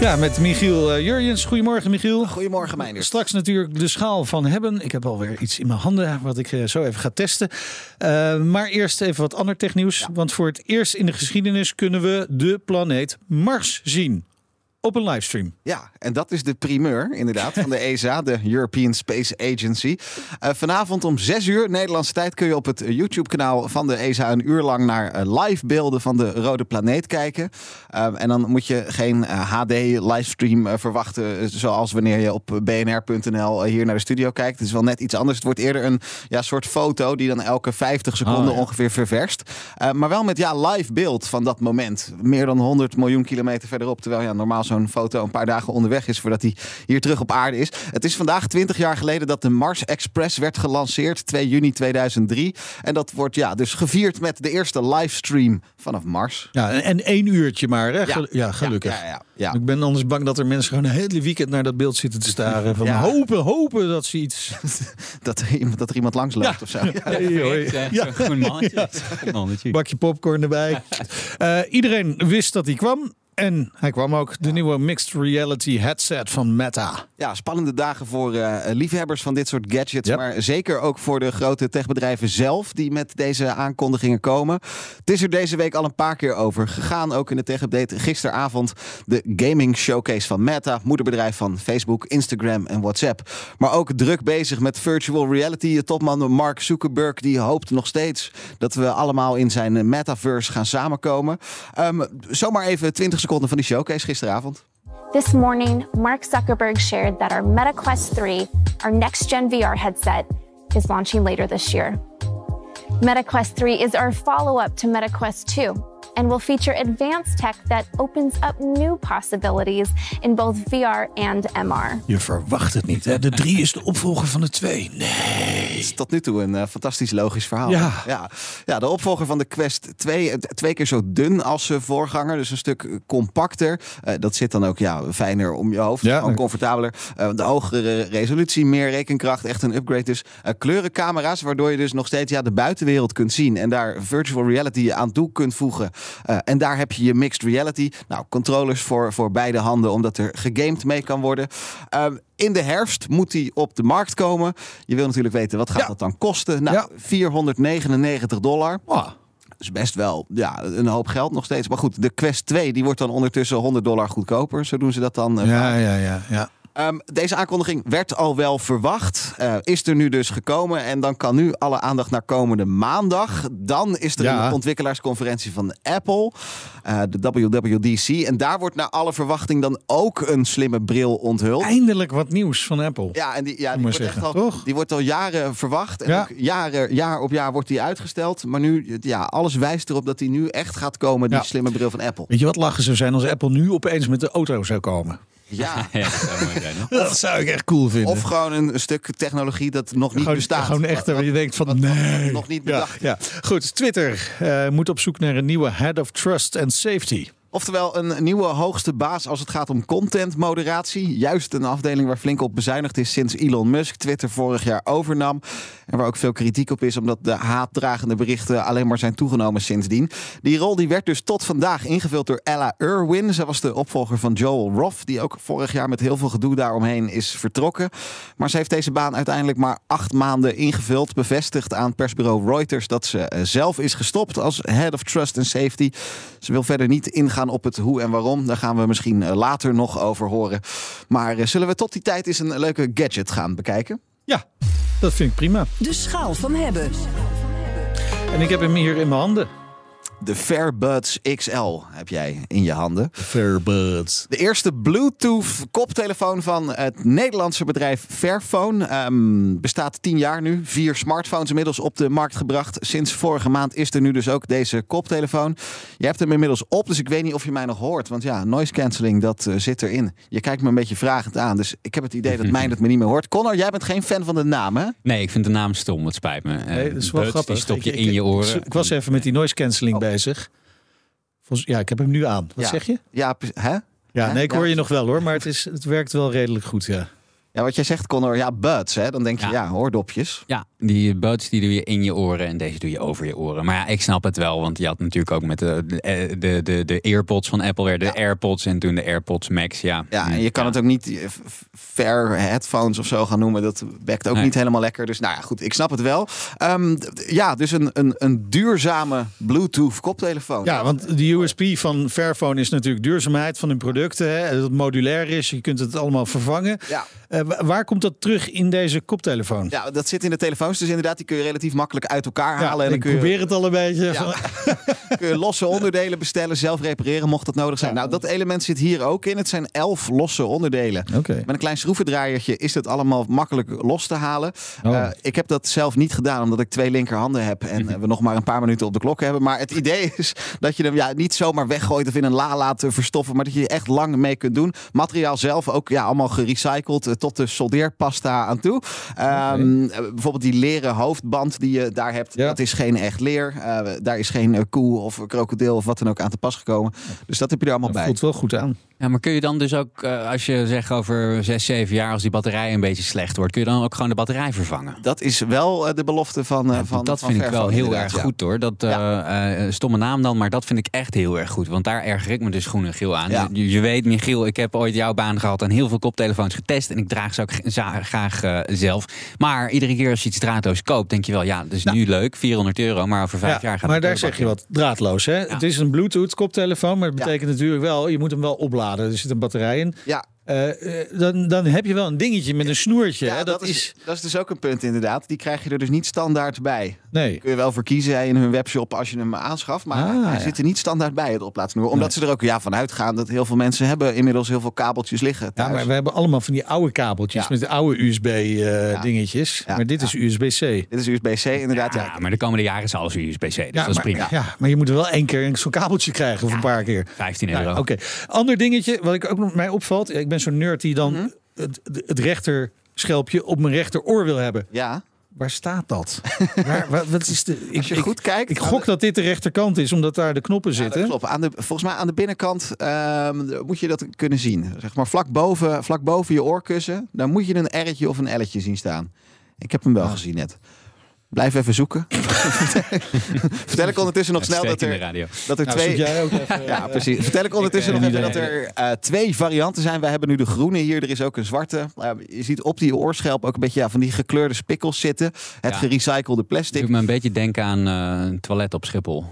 Ja, met Michiel uh, Jurjens. Goedemorgen, Michiel. Goedemorgen, Meijner. Straks natuurlijk de schaal van hebben. Ik heb alweer iets in mijn handen wat ik uh, zo even ga testen. Uh, maar eerst even wat ander technieuws. Ja. Want voor het eerst in de geschiedenis kunnen we de planeet Mars zien. Op een livestream. Ja, en dat is de primeur inderdaad van de ESA, de European Space Agency. Uh, vanavond om 6 uur Nederlandse tijd kun je op het YouTube-kanaal van de ESA een uur lang naar uh, live beelden van de rode planeet kijken. Uh, en dan moet je geen HD-livestream verwachten, zoals wanneer je op bnr.nl hier naar de studio kijkt. Het is wel net iets anders. Het wordt eerder een ja, soort foto die dan elke 50 seconden oh, ja. ongeveer ververst. maar wel met ja, live beeld van dat moment. Meer dan 100 miljoen kilometer verderop. Terwijl ja, normaal zo'n foto een paar dagen onderweg is voordat hij hier terug op aarde is. Het is vandaag 20 jaar geleden dat de Mars Express werd gelanceerd, 2 juni 2003. En dat wordt ja, dus gevierd met de eerste livestream vanaf Mars. Ja, en één uurtje maar, hè? Ja, ja gelukkig. Ja, ja, ja, Ik ben anders bang dat er mensen gewoon een hele weekend naar dat beeld zitten te staren. Van hopen, hopen dat ze iets... dat, er iemand, dat er iemand langs loopt of zo. Ja, ja. Bakje popcorn erbij. Uh, iedereen wist dat hij kwam. En hij kwam ook, de nieuwe mixed reality headset van Meta. Ja, spannende dagen voor uh, liefhebbers van dit soort gadgets. Yep. Maar zeker ook voor de grote techbedrijven zelf die met deze aankondigingen komen. Het is er deze week al een paar keer over gegaan. Ook in de tech-update gisteravond. De gaming showcase van Meta, moederbedrijf van Facebook, Instagram en WhatsApp. Maar ook druk bezig met virtual reality. Topman Mark Zuckerberg die hoopt nog steeds dat we allemaal in zijn metaverse gaan samenkomen. Um, zomaar even 20 seconden van die showcase gisteravond. This morning, Mark Zuckerberg shared that our Meta Quest 3, our next gen VR headset, is launching later this year. Meta Quest 3 is our follow up to Meta Quest 2 and will feature advanced tech that opens up new possibilities in both VR and MR. Je verwacht het niet, hè? De 3 is de opvolger van de 2. Nee. Het is tot nu toe een uh, fantastisch logisch verhaal. Ja. ja. Ja, de opvolger van de Quest 2, twee keer zo dun als zijn voorganger, dus een stuk compacter. Uh, dat zit dan ook ja, fijner om je hoofd, ja, comfortabeler. Uh, de hogere resolutie, meer rekenkracht, echt een upgrade dus. kleurencamera's, waardoor je dus nog steeds ja, de buitenwereld kunt zien en daar virtual reality aan toe kunt voegen. Uh, en daar heb je je mixed reality. Nou, controllers voor, voor beide handen, omdat er gegamed mee kan worden. Uh, in de herfst moet die op de markt komen. Je wil natuurlijk weten, wat gaat ja. dat dan kosten? Nou, ja. 499 dollar. Oh. Dat is best wel ja, een hoop geld nog steeds. Maar goed, de Quest 2 die wordt dan ondertussen 100 dollar goedkoper. Zo doen ze dat dan. Uh, ja, ja, ja, ja. Um, deze aankondiging werd al wel verwacht. Uh, is er nu dus gekomen. En dan kan nu alle aandacht naar komende maandag. Dan is er ja. een ontwikkelaarsconferentie van Apple. Uh, de WWDC. En daar wordt naar alle verwachting dan ook een slimme bril onthuld. Eindelijk wat nieuws van Apple. Ja, en die, ja, die, wordt, echt al, die wordt al jaren verwacht. En ja. jaren, jaar op jaar wordt die uitgesteld. Maar nu, ja, alles wijst erop dat die nu echt gaat komen. Die ja. slimme bril van Apple. Weet je wat lachen zou zijn als Apple nu opeens met de auto zou komen? Ja, ja dat, zou mooi zijn, dat zou ik echt cool vinden. Of gewoon een stuk technologie dat nog niet gewoon, bestaat. Gewoon echt waar je denkt van nee. Nog niet bedacht. Ja, ja. Goed, Twitter uh, moet op zoek naar een nieuwe Head of Trust and Safety. Oftewel een nieuwe hoogste baas als het gaat om content moderatie. Juist een afdeling waar flink op bezuinigd is sinds Elon Musk Twitter vorig jaar overnam. En waar ook veel kritiek op is omdat de haatdragende berichten alleen maar zijn toegenomen sindsdien. Die rol die werd dus tot vandaag ingevuld door Ella Irwin. Zij was de opvolger van Joel Roth, die ook vorig jaar met heel veel gedoe daaromheen is vertrokken. Maar ze heeft deze baan uiteindelijk maar acht maanden ingevuld. Bevestigd aan persbureau Reuters dat ze zelf is gestopt als Head of Trust and Safety. Ze wil verder niet ingaan op het hoe en waarom. Daar gaan we misschien later nog over horen. Maar zullen we tot die tijd eens een leuke gadget gaan bekijken? Ja, dat vind ik prima. De schaal van hebben. En ik heb hem hier in mijn handen. De Fairbuds XL heb jij in je handen. Fairbuds. De eerste Bluetooth koptelefoon van het Nederlandse bedrijf Fairphone. Ehm, bestaat tien jaar nu. Vier smartphones inmiddels op de markt gebracht. Sinds vorige maand is er nu dus ook deze koptelefoon. Je hebt hem inmiddels op, dus ik weet niet of je mij nog hoort. Want ja, noise cancelling, dat eh, zit erin. Je kijkt me een beetje vragend aan, dus ik heb het idee dat mij het me niet meer hoort. Connor, jij bent geen fan van de naam, hè? Nee, ik vind de naam stom. Het spijt me. Nee, Eh, dat is wel Buds, grappig. Die stop je Ik- in ik- je oren. Ik, was even met die noise cancelling Oh. Bezig. Volgens, ja, ik heb hem nu aan. Wat Ja. zeg je? Ja, hè? Ja, nee, ik Ja. hoor je nog wel hoor, maar het, is, het werkt wel redelijk goed, ja. Ja, wat jij zegt, Connor, ja, buds, hè? Dan denk je, ja, Ja. hoordopjes. Ja, die buds die doe je in je oren en deze doe je over je oren. Maar ja, ik snap het wel, want je had natuurlijk ook met de, de, de, de, de AirPods van Apple weer de Ja. AirPods en toen de AirPods Max. Ja, Ja, en je kan het ook niet eh, fair headphones of zo gaan noemen. Dat werkt ook Nee. niet helemaal lekker. Dus nou ja, goed, ik snap het wel. Ehm, ja, dus een, een, een duurzame Bluetooth koptelefoon. Ja, want de USP van Fairphone is natuurlijk duurzaamheid van hun producten. Hè, dat het modulair is, je kunt het allemaal vervangen. Ja. Eh, wa- waar komt dat terug in deze koptelefoon? Ja, dat zit in de telefoons. Dus inderdaad, die kun je relatief makkelijk uit elkaar halen. en dan ik kun je, probeer het al een beetje. Van- kun je losse onderdelen bestellen, zelf repareren, mocht dat nodig zijn. Nou, dat element zit hier ook in. Het zijn elf losse onderdelen. Met een klein schroevendraaiertje is het allemaal makkelijk los te halen. Oh. Eh, ik heb dat zelf niet gedaan, omdat ik twee linkerhanden heb en eh, we nog maar een paar minuten op de klok hebben. Maar het idee is dat je hem ja, niet zomaar weggooit of in een la laat verstoffen, maar dat je er echt lang mee kunt doen. Materiaal zelf ook ja, allemaal gerecycled eh, tot de soldeerpasta aan toe. Ehm, eh, bijvoorbeeld die leren hoofdband die je daar hebt, Ja. dat is geen echt leer. Eh, daar is geen eh, koe of krokodil of wat dan ook aan te pas gekomen. Dus dat heb je er allemaal Dat bij. voelt wel goed aan. Ja, maar kun je dan dus ook, eh, als je zegt over zes, zeven jaar, als die batterij een beetje slecht wordt, kun je dan ook gewoon de batterij vervangen? Dat is wel eh, de belofte van, eh, Ja, van dat van vind ik wel heel erg ja. goed hoor. Dat eh, eh, stomme naam dan, maar dat vind ik echt heel erg goed. Want daar erger ik me dus groen en geel aan. Ja. Je, je weet, Michiel, ik heb ooit jouw baan gehad en heel veel koptelefoons getest. En ik draag ze ook graag eh, zelf. Maar iedere keer als je iets draadloos koopt, denk je wel, ja, dat is nu leuk, 400 euro, maar over vijf Ja, jaar gaat maar het daar weer zeg je wat draadloos. Hè? Het is een Bluetooth koptelefoon, maar dat Ja. betekent natuurlijk wel, je moet hem wel opladen. Er zit een batterij in. Ja, Eh, eh, dan, dan heb je wel een dingetje met een snoertje. ja hè? dat, is, dat is dus ook een punt inderdaad. Die krijg je er dus niet standaard bij. Nee. Kun je wel voor kiezen in hun webshop als je hem aanschaft. Maar Ah, hij ja. zit er niet standaard bij, het oplaadsnoer. Omdat ze er ook ja, van uitgaan dat heel veel mensen hebben inmiddels heel veel kabeltjes liggen Ja, thuis. maar we hebben allemaal van die oude kabeltjes Ja. met de oude USB-dingetjes. Ja, maar dit ja. is USB-C. Dit is USB-C inderdaad. Ja, Ja, maar de komende jaren is alles USB-C, dus dat is maar, prima. ja, maar je moet er wel één keer zo'n kabeltje krijgen of een paar keer. 15 Nou, euro. Oké. Ander dingetje, wat ik ook nog mij opvalt. Ik ben zo'n nerd die dan Mhm. het, het rechterschelpje op mijn rechteroor wil hebben. ja. Waar staat dat? Waar, wat, is de, ik, Als je ik, goed kijkt. ik gok de- dat dit de rechterkant is, omdat daar de knoppen Ja, zitten. dat klopt. Aan de, volgens mij aan de binnenkant ehm, moet je dat kunnen zien. Zeg maar vlak boven, vlak boven je oorkussen. Daar moet je een R'tje of een L'tje zien staan. Ik heb hem wel gezien net. Blijf even zoeken. Vertel ik ondertussen nog snel dat er, dat er Nou, twee... jij ook even, Ja, eh, precies. Vertel ik ondertussen Ik, nog eh, even dat er eh, twee varianten zijn. Wij hebben nu de groene hier. Er is ook een zwarte. Uh, je ziet op die oorschelp ook een beetje ja, van die gekleurde spikkels zitten. Het Ja. gerecyclede plastic. doet me een beetje denken aan eh, een toilet op Schiphol.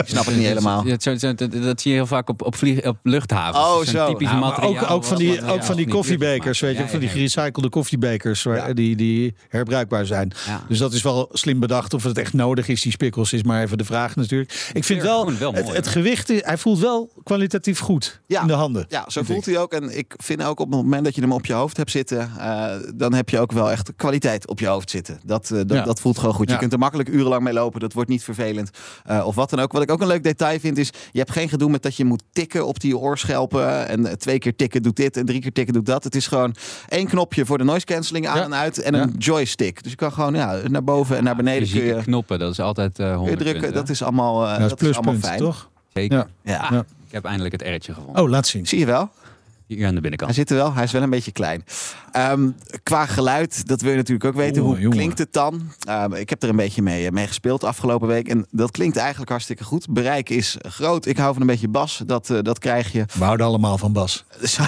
Ik snap het niet helemaal. Ja, zo- zo- dat, dat zie je heel vaak op, op, vlieg, op luchthavens. Oh, zo. Typisch Ja, maar materiaal. ook, ook van die, ook van die koffiebekers, weet je, Ja, van die gerecyclede koffiebekers waar, Ja. die, die herbruikbaar zijn. Ja. Dus dat is wel slim bedacht. Of het echt nodig is, die spikkels, is maar even de vraag natuurlijk. Ik vind wel, het, mooi, het gewicht, hij voelt wel kwalitatief goed Ja. in de handen. Ja, zo voelt hij ook. En ik vind ook op het moment dat je hem op je hoofd hebt zitten, eh, dan heb je ook wel echt kwaliteit op je hoofd zitten. Dat, eh, dat, Ja. dat voelt gewoon goed. Je Ja. kunt er makkelijk urenlang mee lopen. Dat wordt niet vervelend. Eh, of wat dan ook. Wat ik ook een leuk detail vind is, je hebt geen gedoe met dat je moet tikken op die oorschelpen. En eh, twee keer tikken doet dit en drie keer tikken doet dat. Het is gewoon één knopje voor de noise cancelling aan Ja. en uit en Ja. een joystick. Dus je kan gewoon ja, naar boven en naar beneden kun Fysieke je, knoppen, dat is altijd eh 100 drukken. punten. Dat is allemaal, eh, Ja, dat is dat is allemaal pluspunt, fijn. toch? Zeker. Ja. Ja. Ja. Ik heb eindelijk het R'tje gevonden. Oh, laat zien. Zie je wel? Hier aan de binnenkant. Hij zit er wel, hij is wel een beetje klein. Ehm, qua geluid, dat wil je natuurlijk ook weten. Hoe jongen. klinkt het dan? Ehm, ik heb er een beetje mee, eh, mee gespeeld afgelopen week. En dat klinkt eigenlijk hartstikke goed. Bereik is groot. Ik hou van een beetje bas. Dat, eh, dat krijg je. We houden allemaal van Bas. Zo,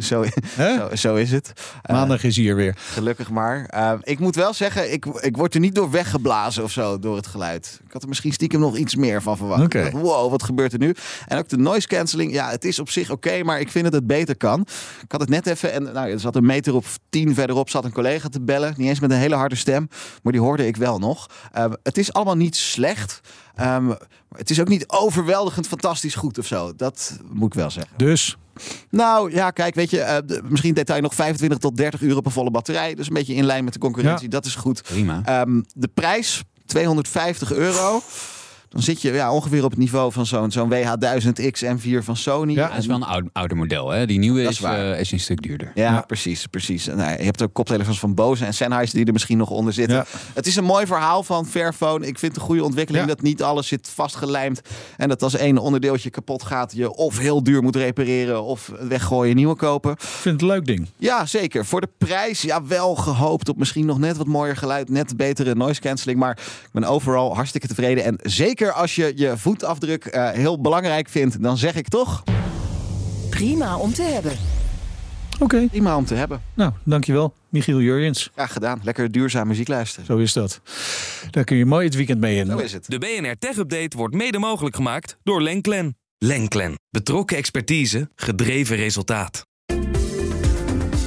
zo, zo, zo is het. Eh, Maandag is hier weer. gelukkig maar. Ehm, ik moet wel zeggen, ik, ik word er niet door weggeblazen of zo door het geluid. Ik had er misschien stiekem nog iets meer van verwacht. Dacht, wow, wat gebeurt er nu? En ook de noise cancelling. Ja, het is op zich oké, maar ik vind dat het beter kan. Ik had het net even en nou, er zat een meter of tien verderop zat een collega te bellen. Niet eens met een hele harde stem, maar die hoorde ik wel nog. Ehm, het is allemaal niet slecht. Maar het is ook niet overweldigend fantastisch goed of zo. Dat moet ik wel zeggen. Dus, Nou ja, kijk, weet je, de- misschien detail nog 25 tot 30 uur op een volle batterij. Dus een beetje in lijn met de concurrentie. Ja. Dat is goed. Prima. Ehm, de prijs, 250 euro. Dan zit je ja, ongeveer op het niveau van zo'n zo'n WH-1000X M4 van Sony. Ja, Dat is wel een oud, ouder model. Hè? Die nieuwe is, is waar. eh, is een stuk duurder. Ja, Ja. precies, precies. En, nou, je hebt ook koptelefoons van Bose en Sennheiser die er misschien nog onder zitten. Ja. Het is een mooi verhaal van Fairphone. Ik vind het een goede ontwikkeling Ja. dat niet alles zit vastgelijmd. En dat als één onderdeeltje kapot gaat, je of heel duur moet repareren of weggooien, nieuwe kopen. ik vind het een leuk ding. Ja, zeker. Voor de prijs, ja, wel gehoopt op misschien nog net wat mooier geluid, net betere noise cancelling. Maar ik ben overal hartstikke tevreden. En zeker als je je voetafdruk eh, heel belangrijk vindt, dan zeg ik toch Prima om te hebben. Oké, prima om te hebben. nou, dankjewel. Michiel Jurjens. Graag gedaan. Lekker duurzaam muziek luisteren. Zo is dat. Daar kun je mooi het weekend mee in. Zo is het. De BNR Tech Update wordt mede mogelijk gemaakt door Lenklen. Lenklen. Betrokken expertise, gedreven resultaat.